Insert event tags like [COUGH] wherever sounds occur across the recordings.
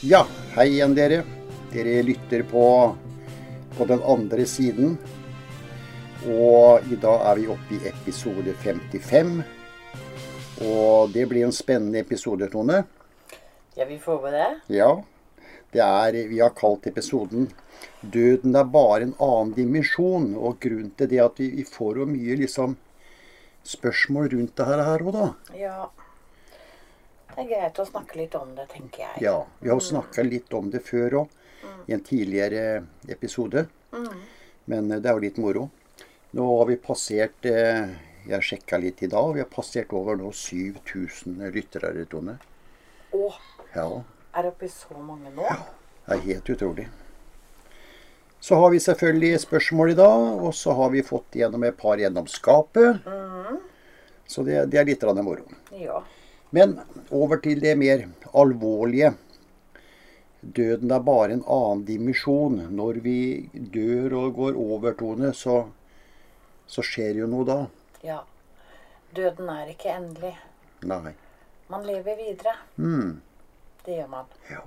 Ja, hei igjen dere. Dere lytter på, på den andre siden. Og i dag er vi oppe i episode 55. Og det blir en spennende episode, Tone. Ja, vi får med det. Ja. Det er, vi har kalt episoden 'Døden er bare en annen dimensjon'. Og grunnen til det at vi, vi får jo mye liksom spørsmål rundt det her òg, da. Ja. Det er greit å snakke litt om det, tenker jeg. Ja, vi har snakka litt om det før òg, i en tidligere episode. Men eh, det er jo litt moro. Nå har vi passert eh, Jeg sjekka litt i dag. Vi har passert over nå 7000 lyttere, Tone. Å, Ja, er det oppi så mange nå? Ja. det er helt utrolig. Så har vi selvfølgelig spørsmål i dag, og så har vi fått gjennom et par gjennom skapet. Så det, det er litt moro. Ja. Men over til det mer alvorlige. Døden er bare en annen dimensjon. Når vi dør og går over, Tone, så, så skjer jo noe da. Ja. Døden er ikke endelig. Nei. Man lever videre. Mm. Det gjør man. Ja.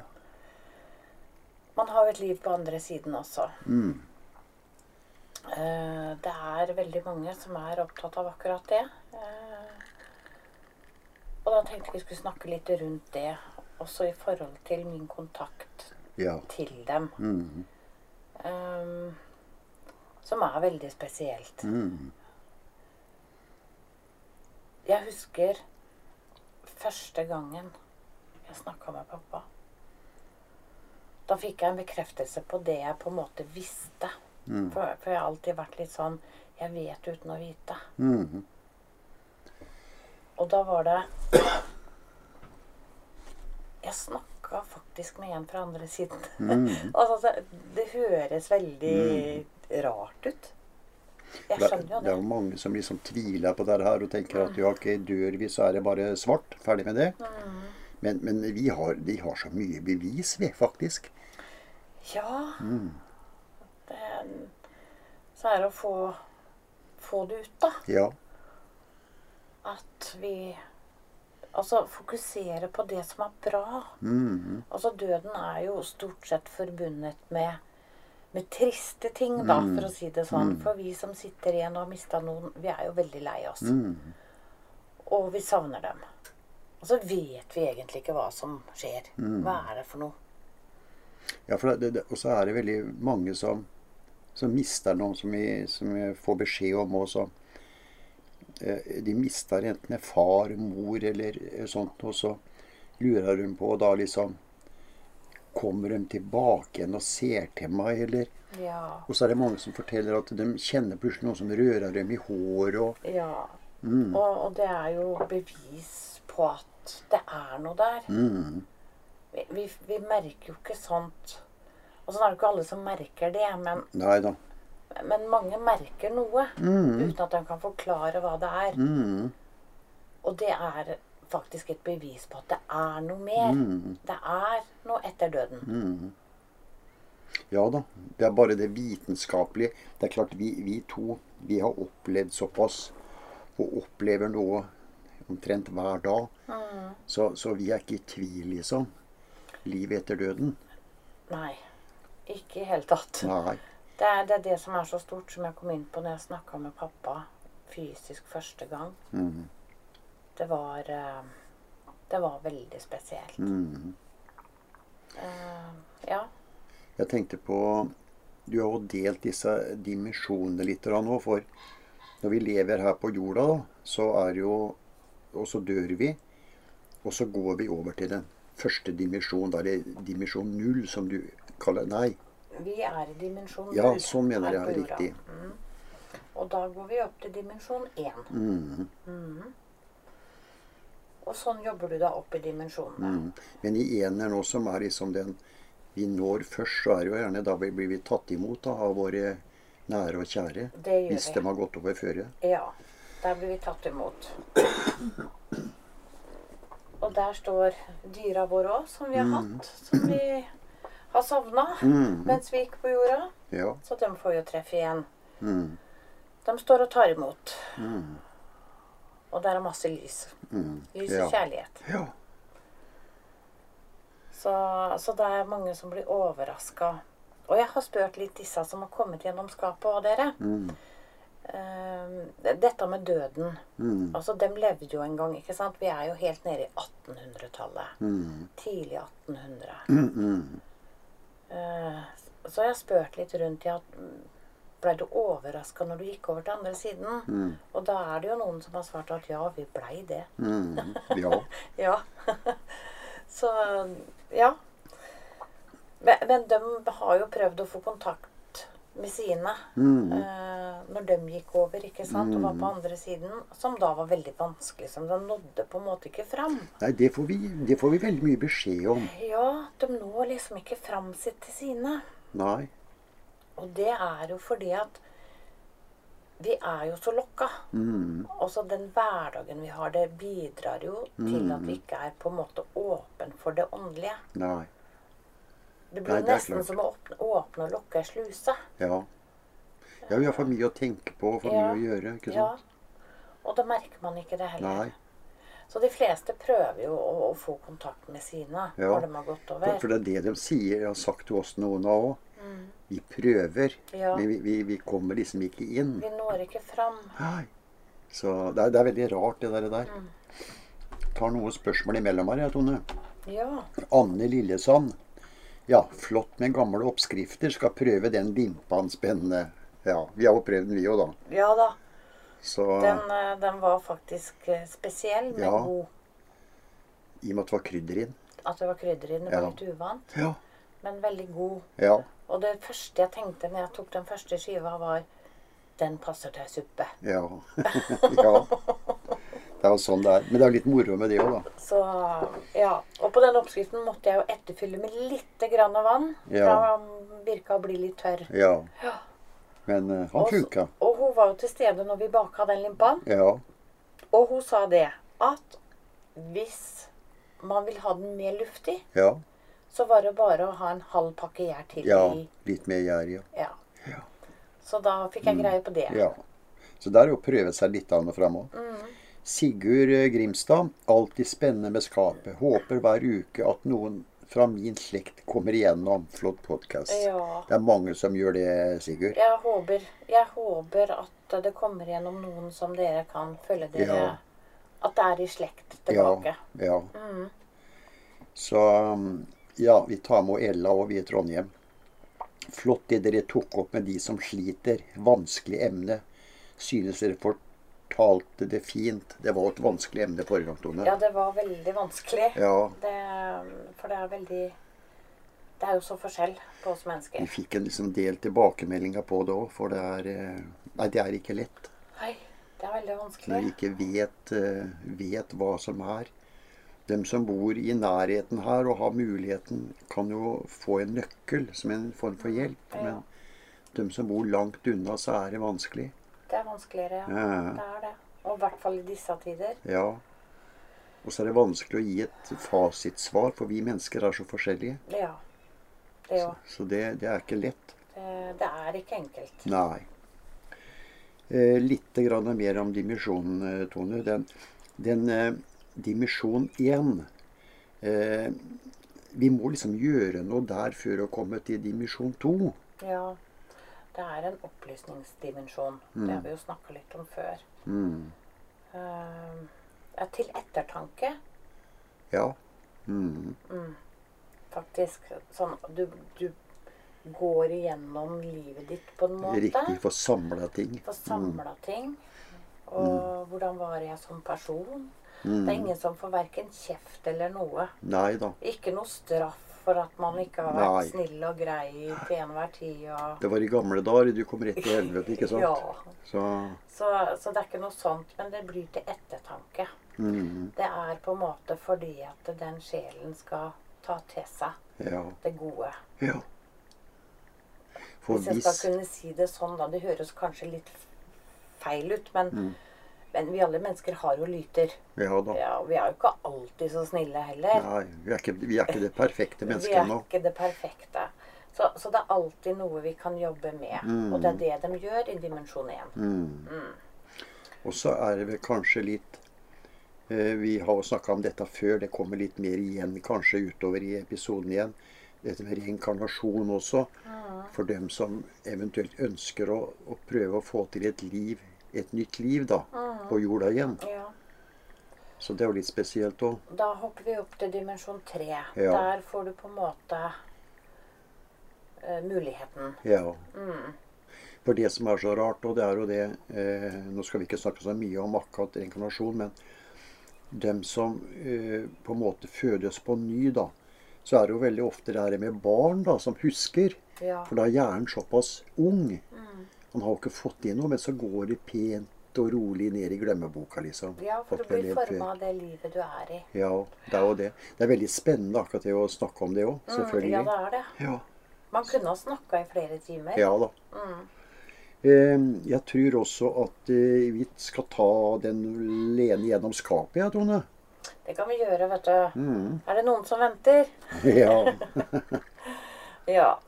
Man har jo et liv på andre siden også. Mm. Eh, Det er veldig mange som er opptatt av akkurat det. Og da tenkte jeg vi skulle snakke litt rundt det, også i forhold til min kontakt Ja. til dem. Mm. Um, Som er veldig spesielt. Mm. Jeg husker første gangen jeg snakka med pappa. Da fikk jeg en bekreftelse på det jeg på en måte visste. Mm. For, for jeg har alltid vært litt sånn Jeg vet uten å vite. Mm. Og da var det Jeg snakka faktisk med en fra andre siden. Mm. [LAUGHS] altså, det, høres veldig rart ut. Jeg skjønner jo det er det. jo mange som liksom tviler på det her og tenker at ja, ok, dør vi, så er det bare svart. Ferdig med det. Mm. Men, men vi har, de har så mye bevis, vi, faktisk. Ja. Mm. Det, så er det å få, få det ut, da. Ja. At vi Altså fokusere på det som er bra. Mm. Altså døden er jo stort sett forbundet med, med triste ting, da, Mm. for å si det sånn. For vi som sitter igjen og har mista noen, vi er jo veldig lei oss. Mm. Og vi savner dem. Og så vet vi egentlig ikke hva som skjer. Mm. Hva er det for noe? Ja, for det, det, og så er det veldig mange som, som mister noen som vi, som vi får beskjed om også. Eh, De mister enten en far, mor eller sånt, og så lurer de på da liksom Kommer de tilbake igjen og ser til meg, eller Ja. Og så er det mange som forteller at de kjenner plutselig noen som rører dem i håret og ja. mm, Og, og det er jo bevis på at det er noe der. mm, Vi, vi, vi merker jo ikke sånt Og sånn er det ikke alle som merker det, men, Nei da. Men mange merker noe Mm, uten at de kan forklare hva det er. mm, Og det er faktisk et bevis på at det er noe mer. mm, Det er noe etter døden. mm. Ja da. Det er bare det vitenskapelige. Det er klart vi, vi to vi har opplevd såpass og opplever noe omtrent hver dag. Mm. Så, så vi er ikke i tvil, liksom. Livet etter døden. Nei. Ikke i hele tatt. Nei. Det er, det er det som er så stort, som jeg kom inn på når jeg snakka med pappa fysisk første gang. Mm, Det var eh, Det var veldig spesielt. mm. Uh, ja. Jeg tenkte på Du har jo delt disse dimensjonene litt nå. For når vi lever her på jorda, så er jo Og så dør vi. Og så går vi over til den første dimensjonen, da, eller dimensjon null, som du kaller Nei. Vi er i dimensjon Ja, sånn mener jeg. er. Riktig. Mm. Og da går vi opp til dimensjon én. Mm, Mm. Og sånn jobber du da opp i dimensjonene. mm. Men i eneren også, som er liksom den vi når først, så er jo gjerne da blir vi tatt imot da, av våre nære og kjære. Det Hvis vi. de har gått over føret. Ja. Der blir vi tatt imot. Og der står dyra våre òg, som vi har hatt. Som vi har sovna Mm. mens vi gikk på jorda. Ja. Så de får jo treffe igjen. Mm. De står og tar imot. Mm. Og der er masse lys. Mm. Lys Ja. og kjærlighet. Ja. Så, så det er mange som blir overraska. Og jeg har spurt litt disse som har kommet gjennom skapet, og dere. Mm. Eh, dette med døden. Mm. Altså, Dem levde jo en gang. ikke sant? Vi er jo helt nede i 1800-tallet. Mm. Tidlig 1800. Mm. Mm. har jeg spurt litt rundt i at Blei du overraska når du gikk over til andre siden? Mm. Og da er det jo noen som har svart at ja, vi blei det. Mm. [LAUGHS] Ja. Ja. [LAUGHS] så ja. Men, men de har jo prøvd å få kontakt med sine Mm. eh, når de gikk over ikke sant, og var på andre siden. Som da var veldig vanskelig. Som de nådde på en måte ikke fram. Nei, det får, vi, det får vi veldig mye beskjed om. Ja, de når liksom ikke fram sitt til sine. Nei. Og det er jo fordi at vi er jo så lokka. Mm. Også den hverdagen vi har, det bidrar jo til at vi ikke er på en måte åpen for det åndelige. Nei. Det Nei, blir det er nesten klart. som å åpne, åpne og lukke ei sluse. Ja. Ja, vi har for mye å tenke på og for mye Ja. å gjøre. ikke sant? Ja. Og da merker man ikke det heller. Nei. Så de fleste prøver jo å, å få kontakt med sine Ja. når de har gått For, over. for det er det de sier, Jeg har sagt til oss noen av òg. Vi prøver, Mm. Ja. men vi, vi, vi kommer liksom ikke inn. Vi når ikke fram. Nei. Så det er, det er veldig rart, det der. der. Mm. Tar noen spørsmål imellom her, jeg, Tone. Ja. Anne Lillesand. Ja, flott med gamle oppskrifter. Skal prøve den dimpan spennende. Ja, vi har jo prøvd den, vi òg, da. ja da. Så Den, eh, den var faktisk eh, spesiell, men Ja. god. i og med at det var krydder inn. At det var krydder i den, det var Ja. litt uvant. Ja. Men veldig god. Ja. Og det første jeg tenkte når jeg tok den første skiva, var den passer til suppe. Ja. [LAUGHS] ja. Det er jo sånn det er. Men det er jo litt moro med det òg, da. Så ja. Og på den oppskriften måtte jeg jo etterfylle med litt grann vann. Ja. Da virka å bli litt tørr. Ja. Ja. Men uh, han funka. Og hun var jo til stede når vi baka den limpaen. Ja. Og hun sa det at hvis man vil ha den mer luftig, Ja. så var det bare å ha en halv pakke gjær til Ja. Litt mer gjær, ja. Ja. Ja. Så da fikk jeg greie på det. ja. Så der er jo prøve seg litt an og fram òg. Mm. Sigurd eh, Grimstad. Alltid spennende med skapet. Håper hver uke at noen fra min slekt kommer igjennom. Flott podkast. Ja. Det er mange som gjør det, Sigurd. Jeg håper, jeg håper at det kommer igjennom noen som dere kan følge dere Ja. At det er i slekt tilbake. ja. Mm. Så ja, vi tar med Ella og vi i Trondheim. Flott det dere tok opp med de som sliter. Vanskelig emne. Synes dere fortalte det fint. Det var et vanskelig emne forrige gang, Tone. Ja, det var veldig vanskelig. Ja, Det, for det er veldig Det er jo så forskjell på oss vi fikk en liksom del tilbakemeldinger på det òg, for det er eh, Nei, det er ikke lett. Nei, det er veldig Når vi ikke vet, eh, vet hva som er. De som bor i nærheten her og har muligheten, kan jo få en nøkkel som en form for hjelp. Ja. Men de som bor langt unna, så er det vanskelig. Det er vanskeligere, ja. Det er det. Og i hvert fall i disse tider. Ja. Og så er det vanskelig å gi et fasitsvar, for vi mennesker er så forskjellige. Ja. Det, jo, Så det, det er ikke lett. det, det er ikke enkelt. Nei. Eh, litt grann mer om dimensjonen, eh, Tone. Den, den eh, dimensjon én eh, Vi må liksom gjøre noe der før å komme til dimensjon to. Ja. Det er en opplysningsdimensjon. Det har vi jo snakka litt om før. Mm. Uh, til ettertanke, Ja. Mm. faktisk. Sånn du, du går igjennom livet ditt på en måte. Riktig. Får samla ting. Får samla ting. Og hvordan var jeg som person? Det er ingen som får verken kjeft eller noe. Nei da. Ikke noe straff for at man ikke har vært Nei. snill og grei til enhver tid. Og... Det var i gamle dager. Du kom rett til helvete, ikke sant? [LAUGHS] Ja. Så Så, så det er ikke noe sånt, men det blir til ettertanke. mm, Det er på en måte fordi at den sjelen skal ta til seg Ja. det gode. ja. For Hvis jeg skal hvis kunne si det sånn, da. Det høres kanskje litt feil ut, men, Mm. Men vi alle mennesker har jo lyter. Ja da. Ja, vi er jo ikke alltid så snille heller. Nei, vi er ikke, vi er ikke det perfekte [LAUGHS] Vi er ikke det perfekte. Så, så det er alltid noe vi kan jobbe med. Mm. Og det er det de gjør i dimensjon 1. Mm. Og så er det vel kanskje litt Eh, Vi har jo snakka om dette før. Det kommer litt mer igjen kanskje utover i episoden igjen. Dette med reinkarnasjon også. For dem som eventuelt ønsker å, å prøve å få til et liv, et nytt liv, da, på jorda igjen. Ja. Så det er jo litt spesielt òg. Da hopper vi opp til dimensjon tre. Ja. Der får du på en måte eh, muligheten. Ja. Mm. For det som er så rart, og det er jo det eh, Nå skal vi ikke snakke så mye om akkurat reinkarnasjon, men dem som eh, på en måte fødes på ny, da, så er det jo veldig ofte det her med barn da, som husker. Ja. For da er hjernen såpass ung. Mm. Han har jo ikke fått inn noe, men så går det pent og rolig ned i glemmeboka, liksom. ja, for du blir forma av det livet du er i. Ja, det er jo det. Det er veldig spennende akkurat det å snakke om det òg, Mm, selvfølgelig. ja, det er det. Ja, Man kunne ha snakka i flere timer. ja da. Mm. Eh, Jeg tror også at eh, vi skal ta den Lene gjennom skapet, ja, Tone. Det kan vi gjøre, vet du. Mm. Er det noen som venter? [LAUGHS] Ja. [LAUGHS] Ja.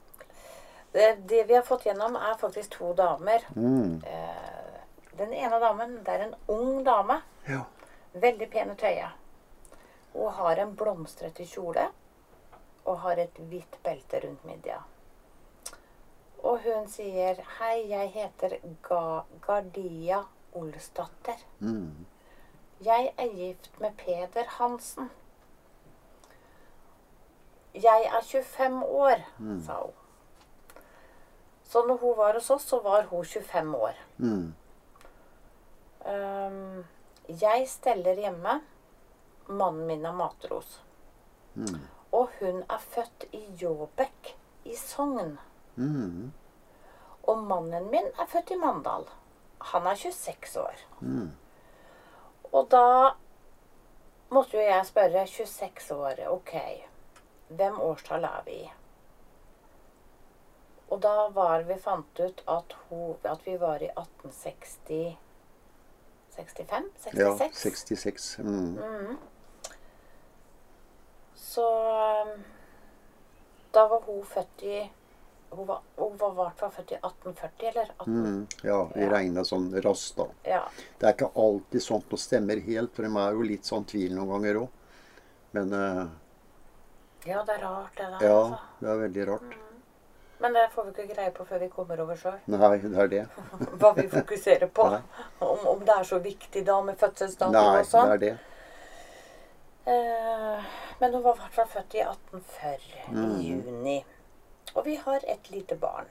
Det, det vi har fått gjennom, er faktisk to damer. Mm. Eh, den ene damen, det er en ung dame. ja. Veldig pene tøye. Hun har en blomstrete kjole og har et hvitt belte rundt midja. Og hun sier 'Hei, jeg heter Ga Gardia Olsdatter. Mm. Jeg er gift med Peder Hansen. Jeg er 25 år, sa hun. Så når hun var hos oss, så var hun 25 år. Mm. Um, jeg steller hjemme. Mannen min er matros. Mm. Og hun er født i Jåbekk i Sogn. Mm. Og mannen min er født i Mandal. Han er 26 år. Mm. Og da måtte jo jeg spørre 26 år, ok, hvem årstall er vi i? Og da var vi fant ut at, hun, at vi var i 1860 65? 66? Ja, 66. Mm. Mm. Så um, da var hun født i Hun var, hun var i hvert fall født i 1840, eller 18... Mm. Ja, vi Ja. regna sånn raskt, da. Ja. Det er ikke alltid sånt noe stemmer helt, for de er jo litt sånn tvil noen ganger òg. Men uh, ja, det er rart, det der. ja, Altså. det er veldig rart. Men det får vi ikke greie på før vi kommer over sjøl. Nei, det er det. [LAUGHS] Hva vi fokuserer på. Om, om det er så viktig da med fødselsdagen og sånn. det er det. Eh, men hun var i hvert fall født i 1840, Mm. i juni. Og vi har et lite barn.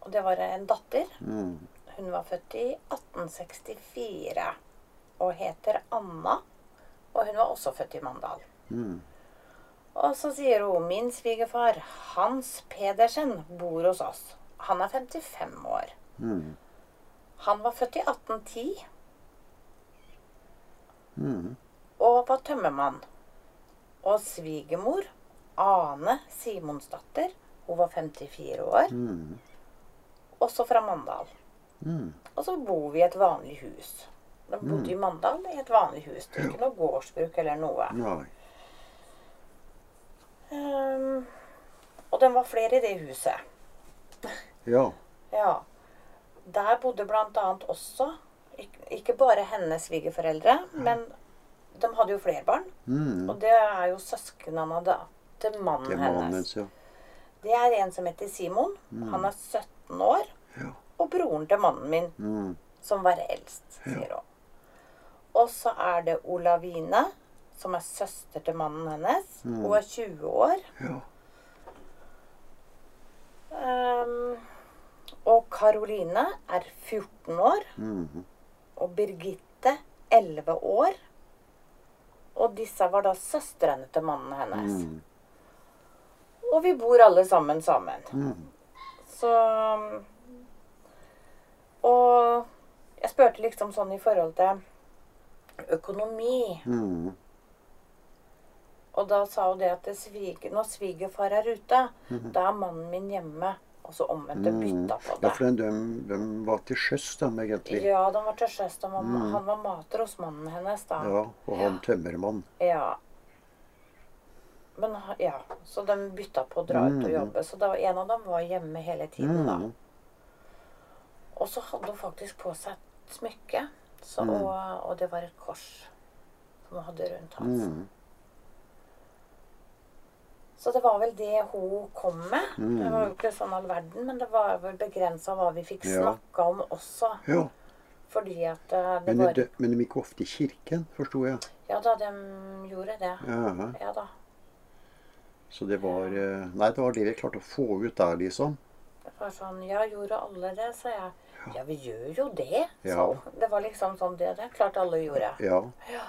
Og det var en datter. Mm. Hun var født i 1864 og heter Anna. Og hun var også født i Mandal. Mm. Og så sier hun min svigerfar, Hans Pedersen, bor hos oss. Han er 55 år. Mm. Han var født i 1810 Mm. og var tømmermann. Og svigermor, Ane Simonsdatter, hun var 54 år, Mm. også fra Mandal. Mm. Og så bor vi i et vanlig hus. De bodde i Mandal i et vanlig hus. Det er ikke noe gårdsbruk eller noe. Nei. Ehm, og den var flere i det huset. Ja. Ja. Der bodde annet også ikke bare hennes svigerforeldre, men de hadde jo flere barn. Mm. Og det er jo søsknene da, til mannen er hennes. hennes, ja. Det er en som heter Simon. Han er 17 år. Ja. Og broren til mannen min, Mm. som var eldst, sier hun. Og så er det Olavine, som er søster til mannen hennes. Hun er 20 år. Ja. Um, og Karoline er 14 år. Mm. Og Birgitte 11 år. Og disse var da søstrene til mannen hennes. Mm. Og vi bor alle sammen sammen. Mm. Så Og jeg spurte liksom sånn i forhold til økonomi. Mm. Og da sa hun det at det sviger, når svigerfar er ute, Mhm. da er mannen min hjemme. Og så omvendt og bytta på det. Ja, for de, de var til sjøs, de, egentlig. Ja, de var til sjøs. var- Han var mater hos mannen hennes da. Ja, og han tømmermann. Ja. Men ja, Så de bytta på å dra ut og Mhm. jobbe. Så da, en av dem var hjemme hele tiden. da. Mm. Og så hadde hun faktisk på seg et smykke. Så, Mm. og, og det var et kors. som hun hadde rundt hans. Så det var vel det hun kom med. Mm. Det var jo ikke sånn all verden, men det var vel begrensa hva vi fikk Ja. snakka om også. Ja. Fordi at eh, det Men, var de, men de gikk ofte i kirken, forsto jeg. Ja da, de gjorde det. Ja, Ja da. så det var eh, Nei, det var det vi klarte å få ut der, liksom. Det var sånn Ja, gjorde alle det? sa jeg. Ja, vi gjør jo det. Ja. Så det var liksom sånn det det klart alle gjorde. Ja. Ja.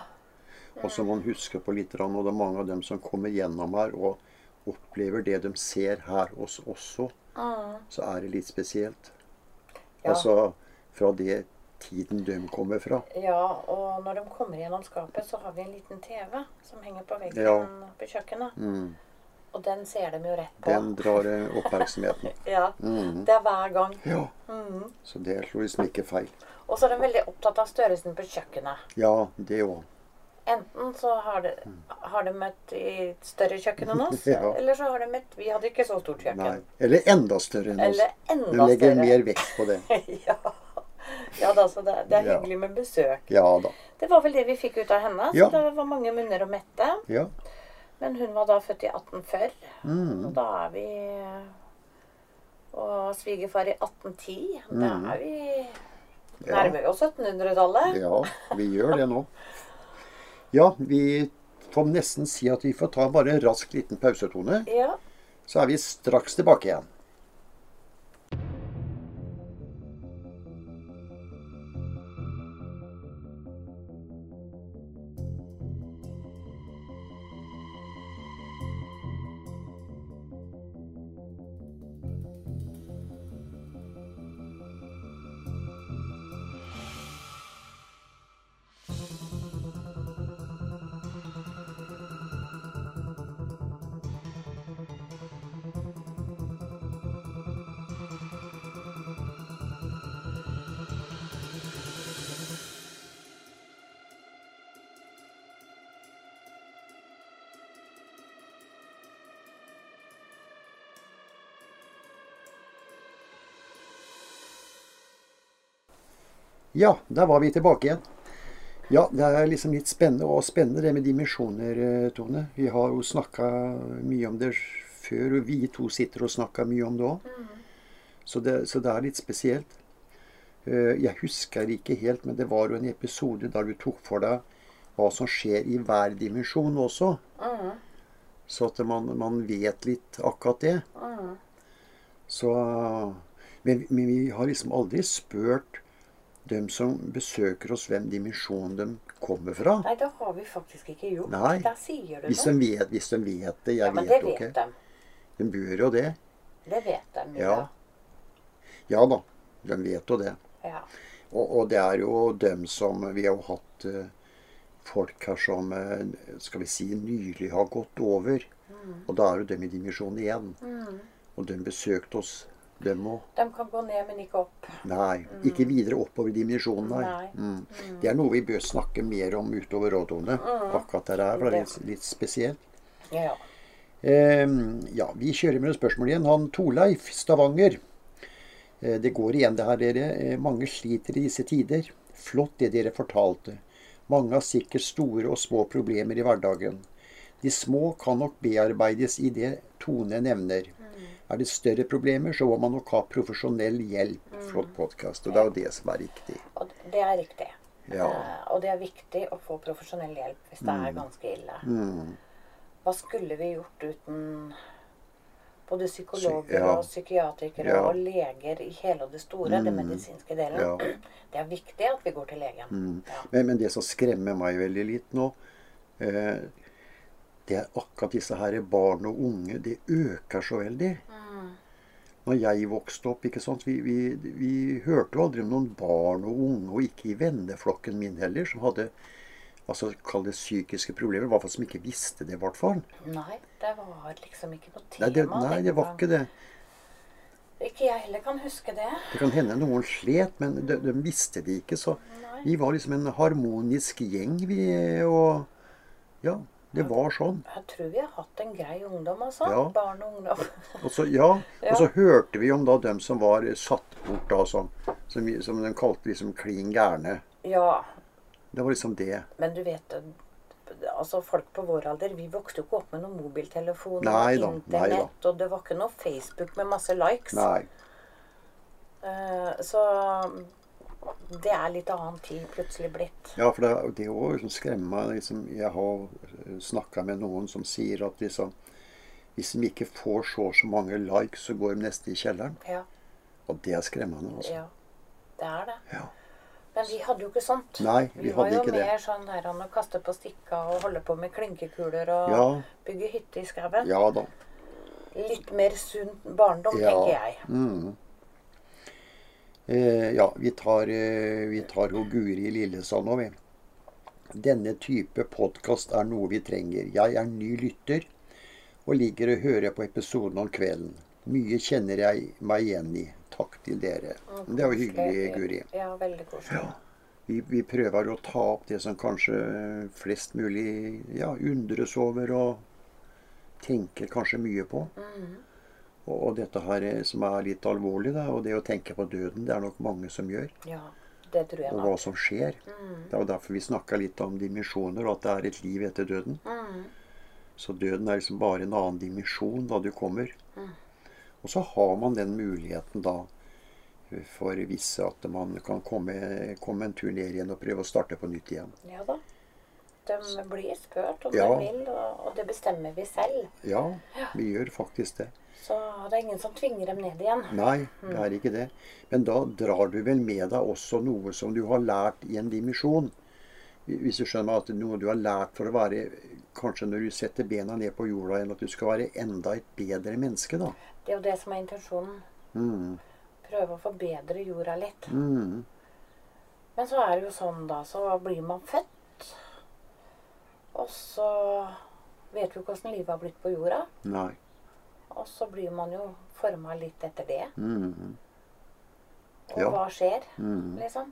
Og så må man huske på litt, og det er mange av dem som kommer gjennom her og opplever det de ser her hos oss også, Mm. så er det litt spesielt. Ja. Altså fra det tiden de kommer fra. ja, og når de kommer gjennom skapet, så har vi en liten TV som henger på veggen Ja. på kjøkkenet. Mm. Og den ser de jo rett på. Den drar eh, oppmerksomheten. [LAUGHS] Ja. Mm. Det er hver gang. Ja, Mm. så det er liksom ikke feil. Og så er de veldig opptatt av størrelsen på kjøkkenet. Ja, det òg. Enten så har de, har de et i et større kjøkken enn oss, [LAUGHS] Ja. eller så har de et Vi hadde ikke så stort Nei. kjøkken. Eller enda større enn oss. Eller De legger større. mer vekt på det. [LAUGHS] ja. ja da, så det, det er hyggelig med besøk. Ja da. Det var vel det vi fikk ut av henne. Så det var mange munner å mette. Ja. Men hun var da født i 1840. Mm. Og da er vi Og svigerfar i 1810. Da Mm. er vi nærmer vi oss 1700-tallet. ja, vi gjør det nå. [LAUGHS] Ja, vi får nesten si at vi får ta bare en rask liten pausetone. Ja. Så er vi straks tilbake igjen. Ja, der var vi tilbake igjen. Ja, det er liksom litt spennende og spennende det med dimensjoner, eh, Tone. Vi har jo snakka mye om det før, og vi to sitter og snakker mye om det òg. Så, det- så det er litt spesielt. Eh, Jeg husker ikke helt, men det var jo en episode der du tok for deg hva som skjer i hver dimensjon også. Mm. Så at man, man vet litt akkurat det. Mm. Så, men, men vi har liksom aldri spurt dem som besøker oss, hvem dimensjon de kommer fra. Nei, det har vi faktisk ikke gjort. Nei. Der sier du Hvis noe. de vet, hvis de vet det. Jeg Ja, men vet det vet ikke. de. De bør jo det. Det vet de. Ja. Ja da, de vet jo det. ja. Og, og det er jo dem som Vi har jo hatt eh, folk her som eh, skal vi si nylig har gått over. Og da er jo dem i dimensjon igjen. Mm. Og de besøkte oss, dem må De kan gå ned, men ikke opp. Nei, ikke videre oppover dimensjonen, nei. Nei. Mm. Det er noe vi bør snakke mer om utover rådene. Akkurat det der, for det er litt, litt spesielt. Ja. Eh, ja, vi kjører med noen spørsmål igjen. Han Torleif Stavanger. Eh, Det går igjen det her, dere. Eh, Mange sliter i disse tider. Flott det dere fortalte. Mange har sikkert store og små problemer i hverdagen. De små kan nok bearbeides i det Tone nevner. Er det større problemer, så må man nok ha profesjonell hjelp. Flott podkast. Og det er jo det som er riktig. Og det er riktig. Ja. Eh, og det er viktig å få profesjonell hjelp hvis det er ganske ille. Mm. Hva skulle vi gjort uten både psykologer Psy- ja. og psykiatrikere Ja. og leger i hele det store, det medisinske delen? Ja. Det er viktig at vi går til legen. Mm. Men, men det som skremmer meg veldig litt nå, eh, det er akkurat disse her barn og unge. Det øker så veldig. Når jeg vokste opp, ikke sant, vi, vi, vi hørte jo aldri om noen barn og unge, og ikke i venneflokken min heller, som hadde altså, kall det psykiske problemer. I hvert fall som ikke visste det, i hvert fall. Nei, det var liksom ikke på tema. Nei, det, nei, det var ikke det. Ikke jeg heller kan huske det. Det kan hende noen slet, men de, de visste det ikke. Så Nei. vi var liksom en harmonisk gjeng, vi. Og ja, det var sånn. Jeg tror vi har hatt en grei ungdom, altså. Ja. Barn og ungdom. Og så, ja, [LAUGHS] Ja. og så hørte vi om da dem som var satt bort, da, som, som, som de kalte liksom klin gærne. ja, Det var liksom det. men du vet altså Folk på vår alder vi vokste jo ikke opp med noen mobiltelefon Nei og nei internett. Og det var ikke noe Facebook med masse likes. Nei. Uh, så det er litt annen tid plutselig blitt. Ja, for det, det er jo liksom skremmer. Liksom, jeg har snakka med noen som sier at liksom, hvis de ikke får så og så mange likes, så går de nesten i kjelleren. Ja, Og det er skremmende. altså. ja. Det er det. Ja. Men vi hadde jo ikke sånt. Nei, vi var hadde jo ikke det. mer sånn her å kaste på stikka og holde på med klinkekuler og Ja. bygge hytte i skauen. Ja da. Litt mer sunn barndom, Ja. tenker jeg. Mm. Eh, ja, vi tar, eh, vi tar Guri Lillesand nå, vi. Denne type podkast er noe vi trenger. Jeg er ny lytter og ligger og hører på episoden om kvelden. Mye kjenner jeg meg igjen i. Takk til dere. Det var hyggelig, Guri. Ja, veldig koselig. Ja. Vi, vi prøver å ta opp det som kanskje flest mulig ja, undres over og tenker kanskje mye på. Mhm. Og, dette her eh, som er litt alvorlig, da, og det å tenke på døden, det er nok mange som gjør. Ja, det tror jeg Og hva som skjer. Mm. Det er jo derfor vi snakka litt om dimensjoner, og at det er et liv etter døden. Mm. Så døden er liksom bare en annen dimensjon da du kommer. Mm. Og så har man den muligheten da eh, for visse at man kan komme, komme en tur ned igjen og prøve å starte på nytt igjen. Ja da. De blir spurt om Ja. de vil, og, og det bestemmer vi selv. Ja, vi gjør faktisk det. Så det er ingen som tvinger dem ned igjen. Nei, det er ikke det. Men da drar du vel med deg også noe som du har lært i en dimensjon. Hvis du skjønner at noe du har lært for å være Kanskje når du setter bena ned på jorda igjen, at du skal være enda et bedre menneske, da. Det er jo det som er intensjonen. Mm. Prøve å forbedre jorda litt. Mm. Men så er det jo sånn, da. Så blir man født. Og så vet du åssen livet har blitt på jorda. Nei. Og så blir man jo forma litt etter det. Mm. Og Ja. hva skjer, Mm. liksom?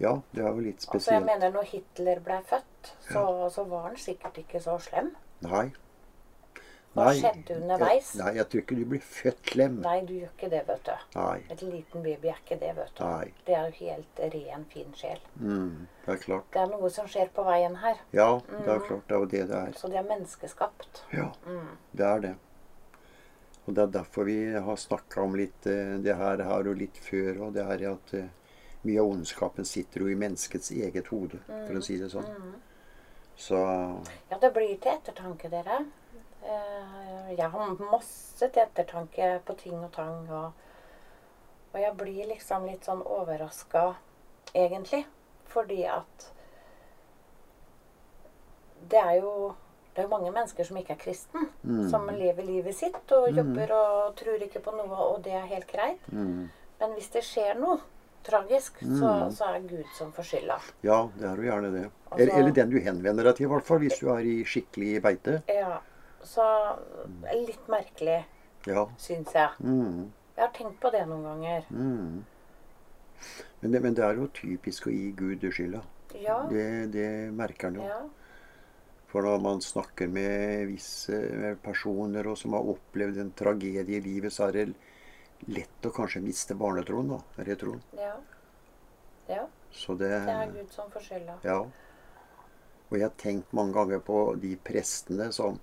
Ja, det er jo litt Altså, jeg mener, når Hitler ble født, så, så var han sikkert ikke så slem. Nei. Hva skjedde underveis? Nei, jeg tror ikke du blir født slem. Nei, du gjør ikke det, vet du. Nei. Et liten baby er ikke det, vet du. Nei. Det er jo helt ren, fin sjel. Mm. Det er klart. Det er noe som skjer på veien her. Ja, det er klart. Det er jo det det er. Så det er menneskeskapt. Ja, Mm. det er det. Og det er derfor vi har snakka om litt eh, det her, her og litt før, og det her at eh, mye av ondskapen sitter jo i menneskets eget hode, for å si det sånn. Mm. Så Ja, det blir til ettertanke, dere. Eh, Jeg har masse til ettertanke på ting og tang. Og, og jeg blir liksom litt sånn overraska, egentlig. Fordi at det er jo det er jo mange mennesker som ikke er kristen, Mm. som lever livet sitt og jobber og tror ikke på noe, og det er helt greit. mm, Men hvis det skjer noe tragisk, så, Mm. så er Gud som får skylda. ja, det er jo gjerne det. Altså- Eller, den du henvender deg til, i hvert fall, hvis du er i skikkelig beite. Ja, så er litt merkelig, Ja. syns jeg. Mm, Jeg har tenkt på det noen ganger. mm. Men, det, men det er jo typisk å gi Gud skylda. Ja. Det, det merker han jo. ja. For når man snakker med visse personer og som har opplevd en tragedie i livet, så er det lett å kanskje miste barnetroen, da. Eller troen. Ja. ja. Det Det er Gud som får skylda. Ja. Og jeg har tenkt mange ganger på de prestene som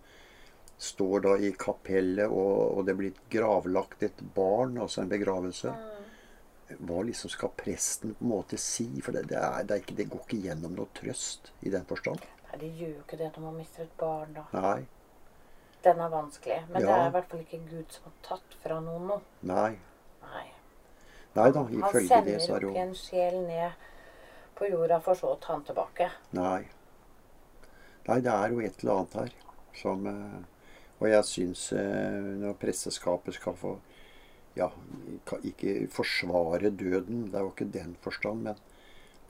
står da i kapellet, og, og det blir gravlagt et barn, altså en begravelse. Mm. Hva liksom skal presten på en måte si? For det, det, er, det, er ikke, det går ikke gjennom noe trøst i den forstand. Nei, det gjør jo ikke det når man mister et barn, da. Nei. Den er vanskelig. Men det er i hvert fall ikke Gud som har tatt fra noen noe. Nei. Nei. Nei da, ifølge det så jo er det ikke jo en sjel ned på jorda for så å ta den tilbake. Nei. Nei, det er jo et eller annet her som eh, Og jeg syns eh, når presteskapet skal få Ja, ikke forsvare døden, det er jo ikke den forstand, men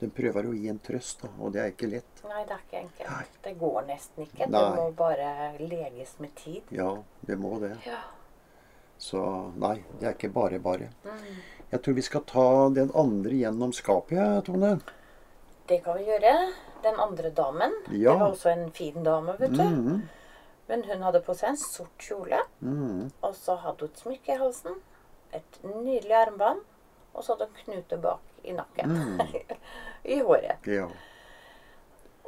den prøver å gi en trøst, da, og det er ikke lett. Nei, det er ikke enkelt. Nei. Det går nesten ikke. Det må bare leges med tid. Ja, det må det. Ja. Så nei, det er ikke bare bare. Mm. Jeg tror vi skal ta den andre gjennom skapet, ja, Tone. Det kan vi gjøre. Den andre damen. Ja. Det var også en fin dame, vet du. Mm. Men hun hadde på seg en sort kjole. Mm. Og så hadde hun et smykke i halsen. Et nydelig armbånd. Og så hadde hun knute bak i nakken. Mm. [LAUGHS] I håret. Ja.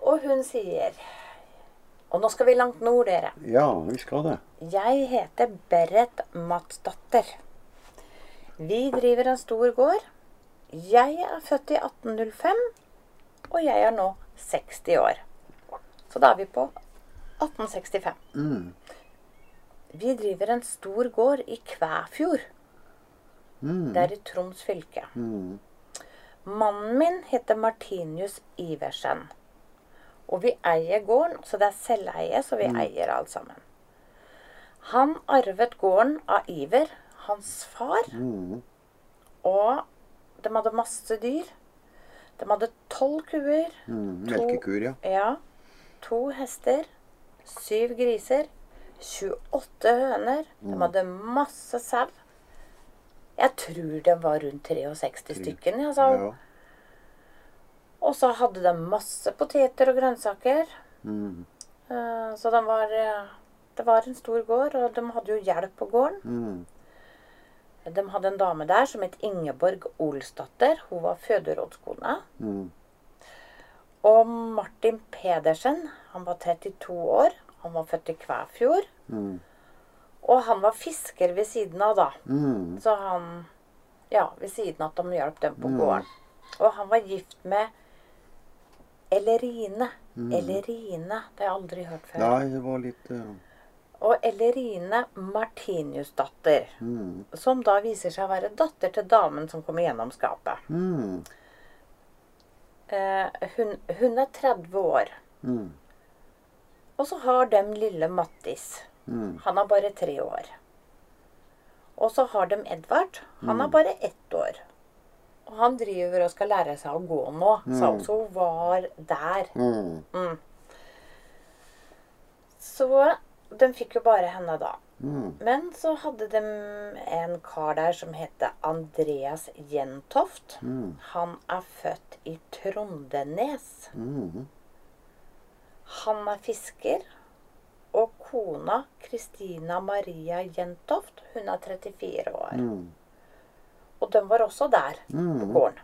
Og hun sier Og nå skal vi langt nord, dere. Ja, vi skal det. Jeg heter Berit Matsdatter. Vi driver en stor gård. Jeg er født i 1805, og jeg er nå 60 år. Så da er vi på 1865. Mm. Vi driver en stor gård i Kvæfjord. Mm. Det er i Troms fylke. Mm. Mannen min heter Martinius Iversen. Og vi eier gården, så det er selveie, så vi eier alt sammen. Han arvet gården av Iver, hans far, Mm. og de hadde masse dyr. De hadde tolv kuer, Mm. To- ja. ja, to hester, syv griser, 28 høner. De hadde masse sau. Jeg tror det var rundt 63 stykken. Altså. ja. Og så hadde de masse poteter og grønnsaker. Mm. Eh, Så de var, eh, det var en stor gård, og de hadde jo hjelp på gården. Mm. De hadde en dame der som het Ingeborg Olsdatter. Hun var føderådskone. Mm. Og Martin Pedersen, han var 32 år. Han var født i Kvæfjord. Mm. Og han var fisker ved siden av, da. Mm. Så han Ja, ved siden av at de hjalp dem på Mm. gården. Og han var gift med Ellerine. Mm. Ellerine. Det har jeg aldri hørt før. Nei, det var litt Uh... Og Ellerine Martiniusdatter. mm. Som da viser seg å være datter til damen som kommer gjennom skapet. Mm. Eh, hun, hun er 30 år. Mm. Og så har dem lille Mattis. Mm. Han er bare tre år. Og så har de Edvard. Han er bare ett år. Og han driver og skal lære seg å gå nå. Så Mm. så hun var der. Mm. Så de fikk jo bare henne da. Mm. Men så hadde de en kar der som heter Andreas Jentoft. Mm. Han er født i Trondenes. Mm. Han er fisker. Og kona Kristina Maria Jentoft, hun er 34 år. Mm. Og de var også der på Mm. gården.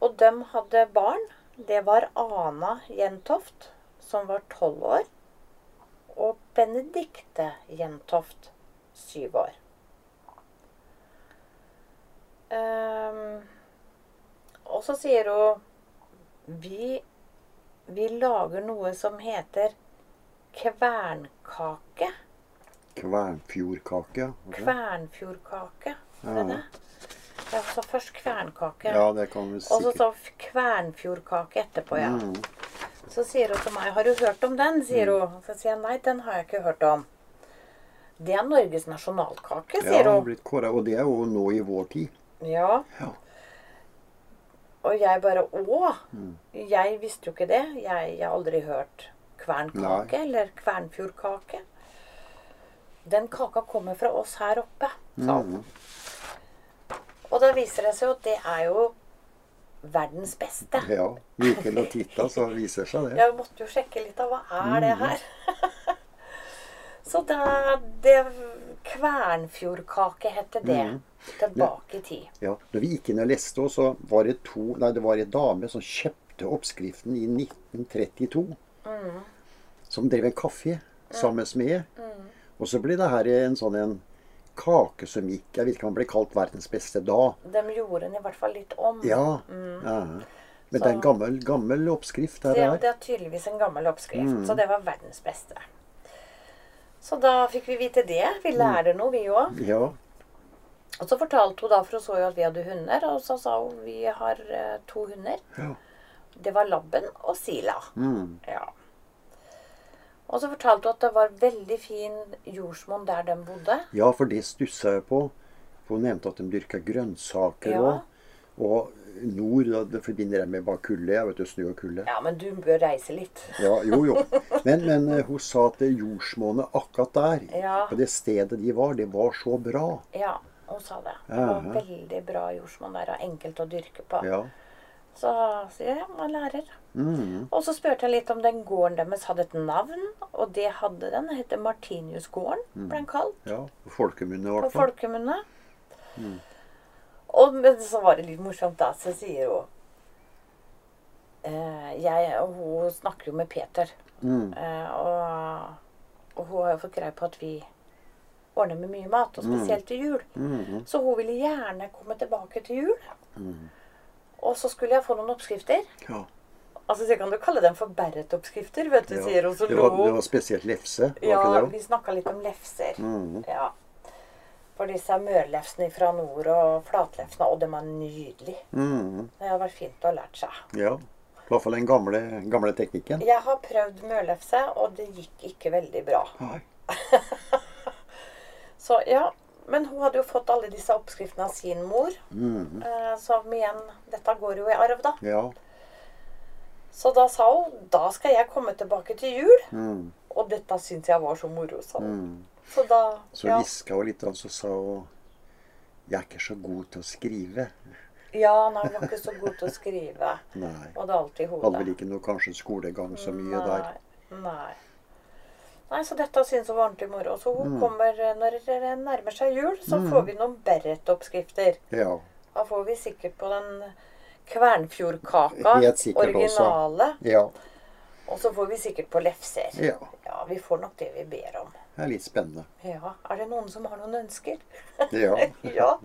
Og de hadde barn. Det var Ana Jentoft, som var 12 år. Og Benedikte Jentoft, 7 år. Um, og så sier hun vi, vi lager noe som heter kvernkake. Kvernfjordkake, ja. Okay. Kvernfjordkake. Var det Ja. det? Ja, så først kvernkake. Ja, det kan vi Og så sa kvernfjordkake etterpå, ja. Mm. Så sier hun til meg 'Har du hørt om den?' sier hun. Så sier jeg nei, den har jeg ikke hørt om. Det er Norges nasjonalkake, Ja, sier det har hun. blitt kåret, og det er jo nå i vår tid. Ja. Ja. Og jeg bare Å! Mm. Jeg visste jo ikke det. Jeg jeg har aldri hørt kvernkake eller kvernfjordkake. Den kaka kommer fra oss her oppe, sa. Mm. Og da viser det seg jo at det er jo verdens beste. Ja. Inn og titta, så viser seg det. Jeg måtte jo sjekke litt av hva er det Mm. her. [LAUGHS] Så da det Kvernfjordkake heter det. Mm. Tilbake i tid. Ja. Når vi gikk inn og leste, så var det to Nei, det var ei dame som kjøpte oppskriften i 1932. Mm. Som drev en kafé sammen med smed. Og så ble det her en sånn en kake som gikk Jeg vet ikke om den ble kalt verdens beste da. De gjorde den i hvert fall litt om. Ja. ja. Men det er en gammel, gammel oppskrift her. Det, det er tydeligvis en gammel oppskrift. Mm. Så det var verdens beste. Så da fikk vi vite det. Vi Mm. lærte noe, vi òg. Ja. Og så fortalte hun da, for hun så jo at vi hadde hunder, og så sa hun vi har eh, to hunder. ja. Det var Labben og Sila. Mm. Ja. Og så fortalte hun at det var veldig fin jordsmonn der de bodde. Ja, for det stussa jeg på. Hun nevnte at de dyrka grønnsaker Ja. Og nord da, det forbinder jeg med bare kulde. Jeg vet du, snø og kulde. Ja, men du bør reise litt. Ja, jo, jo. [LAUGHS] Men, men eh, hun sa at det jordsmonnet akkurat der, Ja. på det stedet de var, det var så bra. Ja, hun sa det. Det var veldig bra jordsmonn der, og enkelt å dyrke på. Ja. Så sier jeg, ja, man lærer. Mm. Og så spurte jeg litt om den gården deres hadde et navn, og det hadde den. Den heter Martiniusgården, ble den kalt. ja. På folkemunne, i På hvert fall. folkemunne. Og men så var det litt morsomt, da. Så sier hun eh, jeg hun snakker jo med Peter. Mm. Eh, og, og hun har jo fått greie på at vi ordner med mye mat, og spesielt til jul. Mhm. Så hun ville gjerne komme tilbake til jul. Mm. Og så skulle jeg få noen oppskrifter. Ja. Altså, så kan du kalle dem for Berret-oppskrifter, vet du, Ja. sier. Så Det var, det var spesielt lefse, var Ja, det? vi snakka litt om lefser. Mhm. Ja. For disse mørlefsene fra nord og flatlefsene, og de er nydelige. Mm. Det har vært fint å ha lært seg. Ja. I hvert fall den gamle, gamle teknikken. Jeg har prøvd mørlefse, og det gikk ikke veldig bra. Nei. [LAUGHS] Så ja, men hun hadde jo fått alle disse oppskriftene av sin mor. Mm. Eh, Som igjen Dette går jo i arv, da. Ja. Så da sa hun da skal jeg komme tilbake til jul. Mm. Og dette syns jeg var så moro, sa hun. Mhm. Så da Så ja. hviska hun litt, og så sa hun Jeg er ikke så god til å skrive. ja, nei, hun var ikke så god til å skrive. [LAUGHS] Nei. Er alltid hodet. Hadde vel ikke noe kanskje skolegang så mye der. Nei. Nei. Så dette syns hun var ordentlig moro. Så hun Mm. kommer eh, når det nærmer seg jul, så får vi noen Berret-oppskrifter. Ja. Da får vi sikkert på den Kvernfjordkaka, [LAUGHS] originale. Ja. Og så får vi sikkert på lefser. ja. Ja, vi får nok det vi ber om. Det er litt spennende. Ja, Er det noen som har noen ønsker? Ja. [LAUGHS] ja,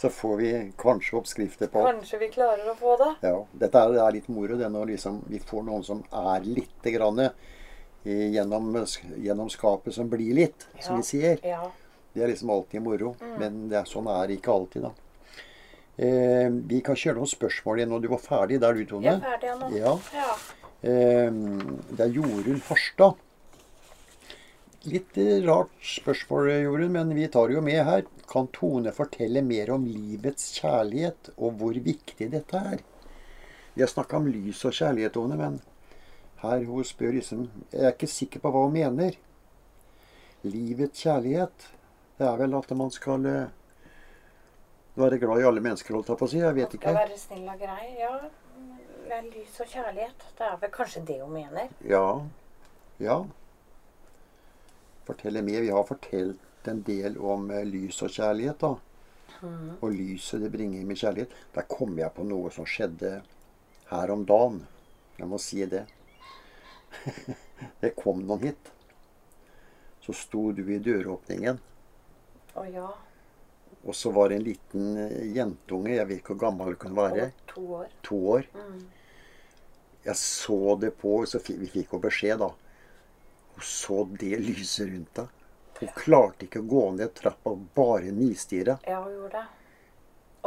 Så får vi kanskje oppskrifter på kanskje vi klarer å få det. Ja. Dette er, det er litt moro, det når liksom vi får noen som er lite grann gjennom, gjennom skapet, som blir litt, som vi sier. Ja. Det er liksom alltid moro. Mm. Men det er, sånn er det ikke alltid, da. Eh, vi kan kjøre noen spørsmål igjen når du var ferdig der, du, Tone. Jeg er ferdig nå. Ja. ja. Eh, det er Jorunn Farstad. Litt eh, rart spørsmål, Jorunn, men vi tar jo med her. Kan Tone fortelle mer om livets kjærlighet, og hvor viktig dette er? Vi har snakka om lys og kjærlighet, Tone, men her hun spør liksom Jeg er ikke sikker på hva hun mener. Livets kjærlighet, det er vel at man skal eh, være glad i alle mennesker, holdt jeg på å si. Jeg vet ikke. være snill og grei. Ja. Er lys og kjærlighet. Det er vel kanskje det hun mener. Ja. Ja. Fortelle mer. Vi har fortalt en del om eh, lys og kjærlighet, da. Og lyset det bringer med kjærlighet. Der kom jeg på noe som skjedde her om dagen. Jeg må si det. [LAUGHS] det kom noen hit. Så sto du i døråpningen, Å ja. og så var det en liten eh, jentunge, jeg vet ikke hvor gammel hun kan være, Over to år. to år. Jeg så det på, så vi fikk jo beskjed da. Hun så det lyset rundt deg. Hun klarte ikke å gå ned trappa, bare nistirra. Ja, hun gjorde det.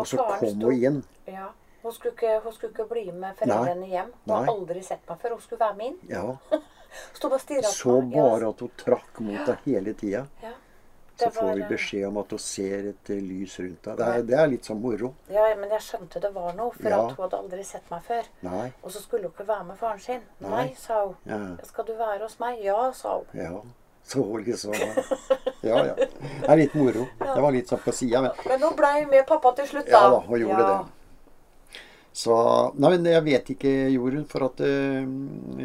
Og så kom hun inn. Ja. Hun skulle, ikke, hun skulle ikke bli med foreldrene hjem. Hun har aldri sett meg før. Hun skulle være med inn. Ja. [LAUGHS] Sto bare stirra på Så meg. bare at hun trakk mot deg hele tida. Ja. Så får var, vi eh, beskjed om at hun ser et eh, lys rundt deg. Det er, det er litt sånn moro. Ja, men jeg skjønte det var noe, for Ja. at hun hadde aldri sett meg før. Nei. Og så skulle hun ikke være med faren sin. Nei, Nei. sa hun. Ja. Skal du være hos meg? Ja, sa hun. ja. Så liksom Ja, ja. Det er litt moro. Det var litt sånn på sida, men Men hun blei med pappa til slutt, da. Ja da, hun gjorde det. Så Nei, men jeg vet ikke, Jorunn, for at uh,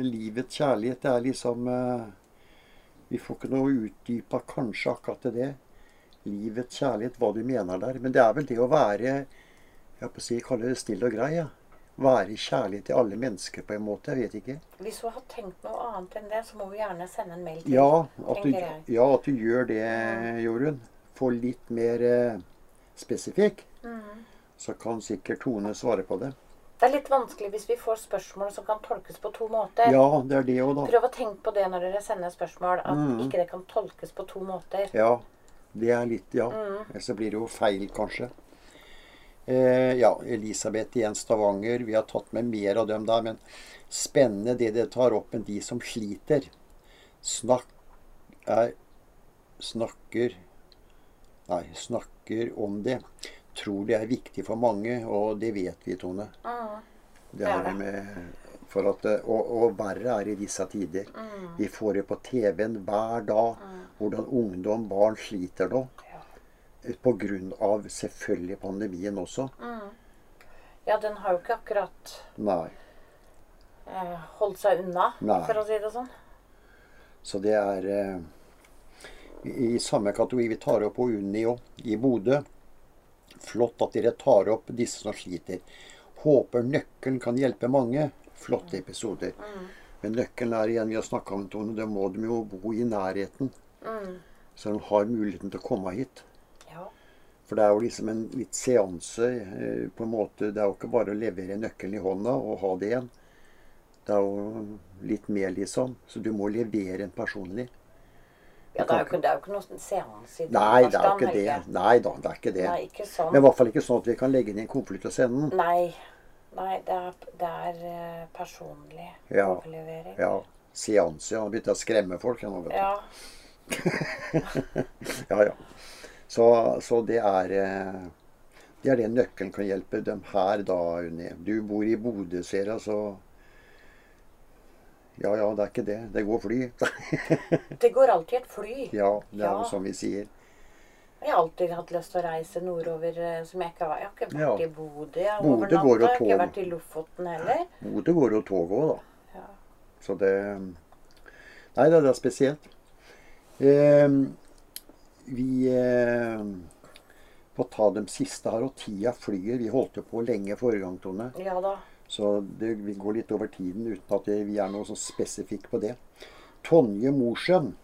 livets kjærlighet, det er liksom uh, Vi får ikke noe utdypa kanskje akkurat det. Livets kjærlighet, hva du mener der. Men det er vel det å være Jeg på å si, kaller det snill og grei. Ja. Være kjærlig til alle mennesker på en måte. Jeg vet ikke. Hvis hun har tenkt noe annet enn det, så må hun gjerne sende en mail til. Ja, at du, ja, at du gjør det, Jorunn. Få litt mer uh, spesifikk. Mhm. Så kan sikkert Tone svare på det. Det er litt vanskelig hvis vi får spørsmål som kan tolkes på to måter. Ja, det er det òg, da. Prøv å tenke på det når dere sender spørsmål, at mm. ikke det kan tolkes på to måter. Ja, det er litt Ja. Mm. Ellers så blir det jo feil, kanskje. Eh, ja, Elisabeth igjen Stavanger. Vi har tatt med mer av dem der. Men spennende det det tar opp med de som sliter. Snakk er Snakker Nei, snakker om det. Tror det er viktig for mange, og det vet vi, Tone. Mm. Det er det. med for at, og, og verre er i disse tider. Mm. Vi får det på TV-en hver dag. Hvordan ungdom, barn sliter nå. Ja. Av selvfølgelig pandemien også. Mhm. ja, den har jo ikke akkurat Nei. eh, holdt seg unna, Nei. for å si det sånn. Så det er eh, i, I samme kategori vi tar opp på Unni òg, i Bodø. Flott at dere tar opp disse som sliter. Håper nøkkelen kan hjelpe mange. Flotte episoder. Mm. Men nøkkelen er igjen, vi har snakka om Tone, det må de jo bo i nærheten. Mm. Så de har muligheten til å komme hit. Ja. For det er jo liksom en litt seanse. eh, på en måte, Det er jo ikke bare å levere nøkkelen i hånda og ha det igjen. Det er jo litt mer, liksom. Så du må levere en personlig. Ja det, er ikke, det er jo ikke noe seanse i Nei, det er jo ikke det. Nei da, det er ikke det. Nei, ikke sånn. Men i hvert fall ikke sånn at vi kan legge inn en konvolutt sende den. Nei. Nei, det er, det er eh, personlig Ja. overlevering. Ja. Seanse. Ja. Begynte å skremme folk. Ja, nå, vet du. Ja. ja, ja. Så, så det er eh, Det er det nøkkelen kan hjelpe dem her, da, Unni. Du bor i Bodø, ser jeg, så Ja ja, det er ikke det. Det går fly. [LAUGHS] Det går alltid et fly. ja, det er jo Ja. som vi sier. Jeg har alltid hatt lyst til å reise nordover eh, som jeg ikke har Jeg har ikke vært Ja. i Bodø jeg har ikke vært i Lofoten heller. Bodø går jo tog òg, da. Ja. Så det Nei, det, det er spesielt. Eh, vi eh, får ta dem siste her, og tida flyr. Vi holdt jo på lenge forrige gang, Tone. ja da. Så det, vi går litt over tiden uten at det, vi er noe så spesifikk på det. Tonje Mosjøen,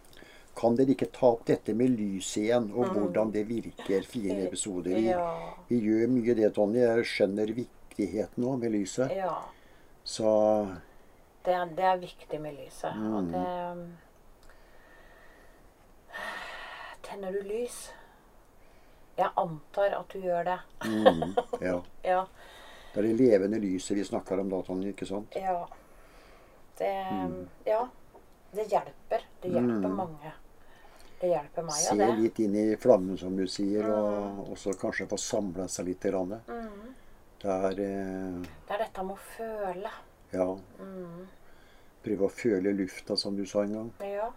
kan dere ikke ta opp dette med lyset igjen, og hvordan det virker? Fire [LAUGHS] episoder. Vi, Mm. Vi gjør mye det, Tonje. Jeg skjønner viktigheten nå med lyset. ja. Så Det er, det er viktig med lyset. Mm. Og det Tenner du lys? Jeg antar at du gjør det. mm, ja. Det er det levende lyset vi snakker om da, Tonje, ikke sant? Ja. Det Ja. Det hjelper. Det hjelper mange. Det hjelper meg, Se det. litt inn i flammen, som du sier, og også kanskje få samla seg litt. grann. Mm. Det er eh, Det er dette med å føle. Ja. Mm. Prøve å føle lufta, som du sa en gang. Ja.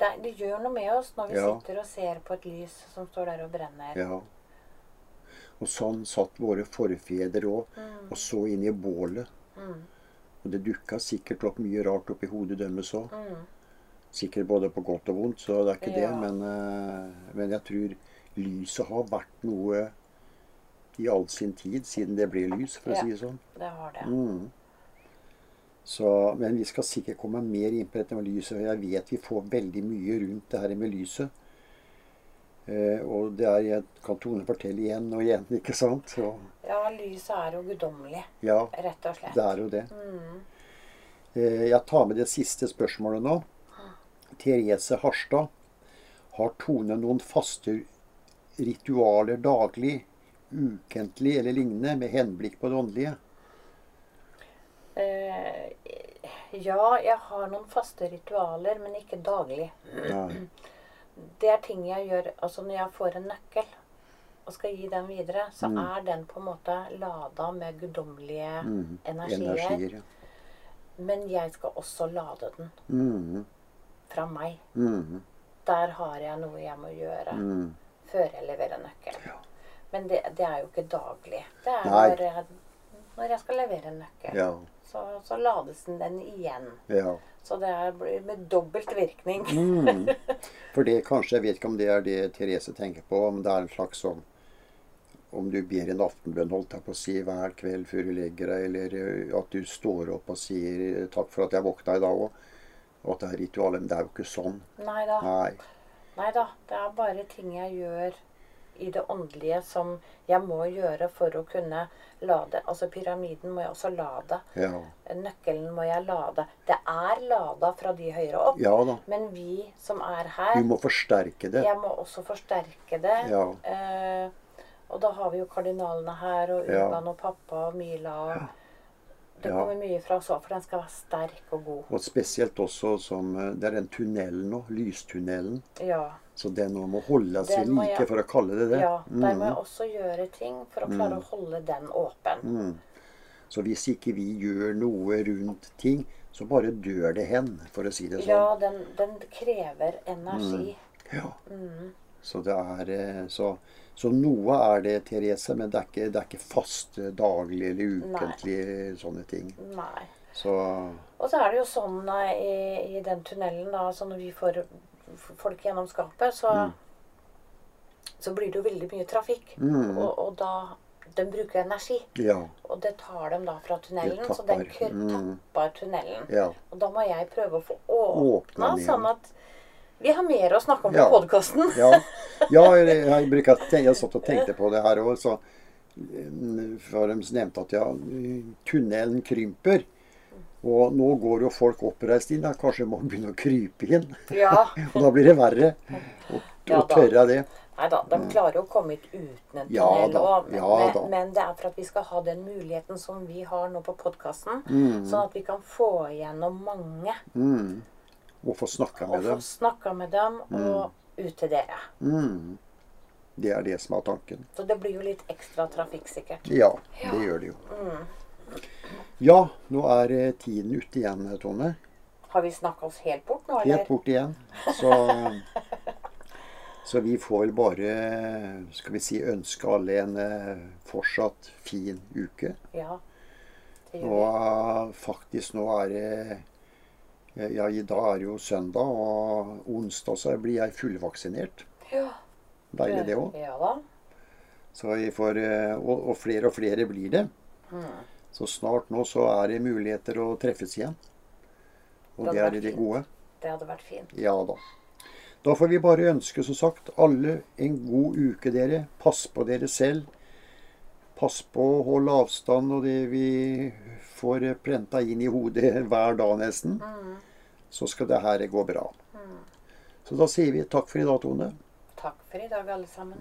Det, det gjør noe med oss når vi Ja. sitter og ser på et lys som står der og brenner. Ja. Og sånn satt våre forfedre òg, og så inn i bålet. Mm. Og det dukka sikkert opp mye rart oppi hodet deres òg. Mm. Sikkert både på godt og vondt, så det er ikke det. Men, eh, men jeg tror lyset har vært noe i all sin tid, siden det ble lys, for å si det sånn. Det har det. Mm. Så, men vi skal sikkert komme mer inn på dette med lyset. Jeg vet vi får veldig mye rundt det her med lyset. Eh, og det er, jeg kan Tone fortelle igjen og igjen, [LAUGHS] ikke sant? Så, Ja, lyset er jo guddommelig, ja, rett og slett. det er jo det. Mm. Eh, jeg tar med det siste spørsmålet nå. Therese Harstad. Har Tone noen faste ritualer daglig, ukentlig eller lignende med henblikk på det åndelige? Eh, ja, jeg har noen faste ritualer, men ikke daglig. Nei. [CLEARS THROAT] Det er ting jeg gjør Altså når jeg får en nøkkel og skal gi den videre, så er den på en måte lada med guddommelige Mm. energier. Energier. ja. Men jeg skal også lade den Mm. fra meg. Mm. Der har jeg noe jeg må gjøre Mm. før jeg leverer nøkkel. Ja. Men det, det er jo ikke daglig. Det er når jeg, når jeg skal levere en nøkkel. Ja. Så, så lades den, den igjen. ja. Så det blir med dobbelt virkning. Mm. [LAUGHS] For det kanskje, jeg vet ikke om det er det Therese tenker på, om det er en slags sånn Om du ber en aftenbønn, holdt jeg på å si, hver kveld før du legger deg, eller eh, at du står opp og sier 'takk for at jeg våkna i dag òg', og at det er ritualet. Men det er jo ikke sånn. Nei da. Nei. Nei da. Det er bare ting jeg gjør i det åndelige som jeg må gjøre for å kunne lade. Altså pyramiden må jeg også lade. Ja. Nøkkelen må jeg lade. Det er lada fra de høyere opp. ja. Men vi som er Du Vi må forsterke det. jeg må også forsterke det. Ja. Eh, og da har vi jo kardinalene her, og. Urban og pappa og Mila. Og Det Ja. kommer mye fra oss òg, for den skal være sterk og god. Og spesielt også som eh, Det er den tunnelen nå, lystunnelen. Ja. Så den må holde seg like, jeg- for å kalle det det. ja der må jeg Mm. også gjøre ting for å klare å holde den åpen. Mm. Så hvis ikke vi gjør noe rundt ting, så bare dør det hen, for å si det sånn. Ja, den, den krever energi. Ja. Mm. Så det er eh, så, så noe er det, Therese, men det er ikke, det er ikke fast eh, daglig eller ukentlig sånne ting. Nei. Så Og så er det jo sånn eh, i, i den tunnelen, da, så når vi får folk gjennom skapet, så, så blir det jo veldig mye trafikk. Mm. Og, og da de bruker energi. Ja. Og det tar dem da fra tunnelen. Så den tapper. Mm. tunnelen. Ja. Og da må jeg prøve å få åpna, sånn at vi har mer å snakke om Ja. på podkasten. Ja, ja [LAUGHS] jeg, jeg, bruker, jeg satt og tenkte på det her òg. Så eh, for de nevnte at ja, tunnelen krymper. Og nå går jo folk oppreist inn. Da. Kanskje må begynne å krype inn. Ja. [LAUGHS] Og da blir det verre å Ja og tørre det. Nei da, de klarer jo å komme ut uten en Mm. Ja tunnel. da, men, ja da. men, men det er for at vi skal ha den muligheten som vi har nå på podkasten. Mm. Sånn at vi kan få igjennom mange. Mm. Og få snakka med dem. snakka med dem, og ut til dere. Mm. Det er det som er tanken. Så det blir jo litt ekstra trafikksikkert. Ja, det gjør det jo. Ja, nå er eh, tiden ute igjen, Tone. Har vi snakka oss helt bort nå, eller? Helt bort igjen. Så, så vi får vel bare, skal vi si, ønske alle en eh, fortsatt fin uke. Ja. Det gjør vi. Og faktisk nå er det Ja, i dag er det jo søndag, og onsdag så blir jeg fullvaksinert. Ja. Deilig det òg. Ja eh, og, og flere og flere blir det. Mm. Så snart nå så er det muligheter å treffes igjen. Og Det det er det gode. Det hadde vært fint. Ja da. Da får vi bare ønske, som sagt, alle en god uke, dere. Pass på dere selv. Pass på å holde avstand og det vi får prenta inn i hodet hver dag nesten. Så skal det her gå bra. Så da sier vi takk for i dag, Tone. Takk for i dag, alle sammen.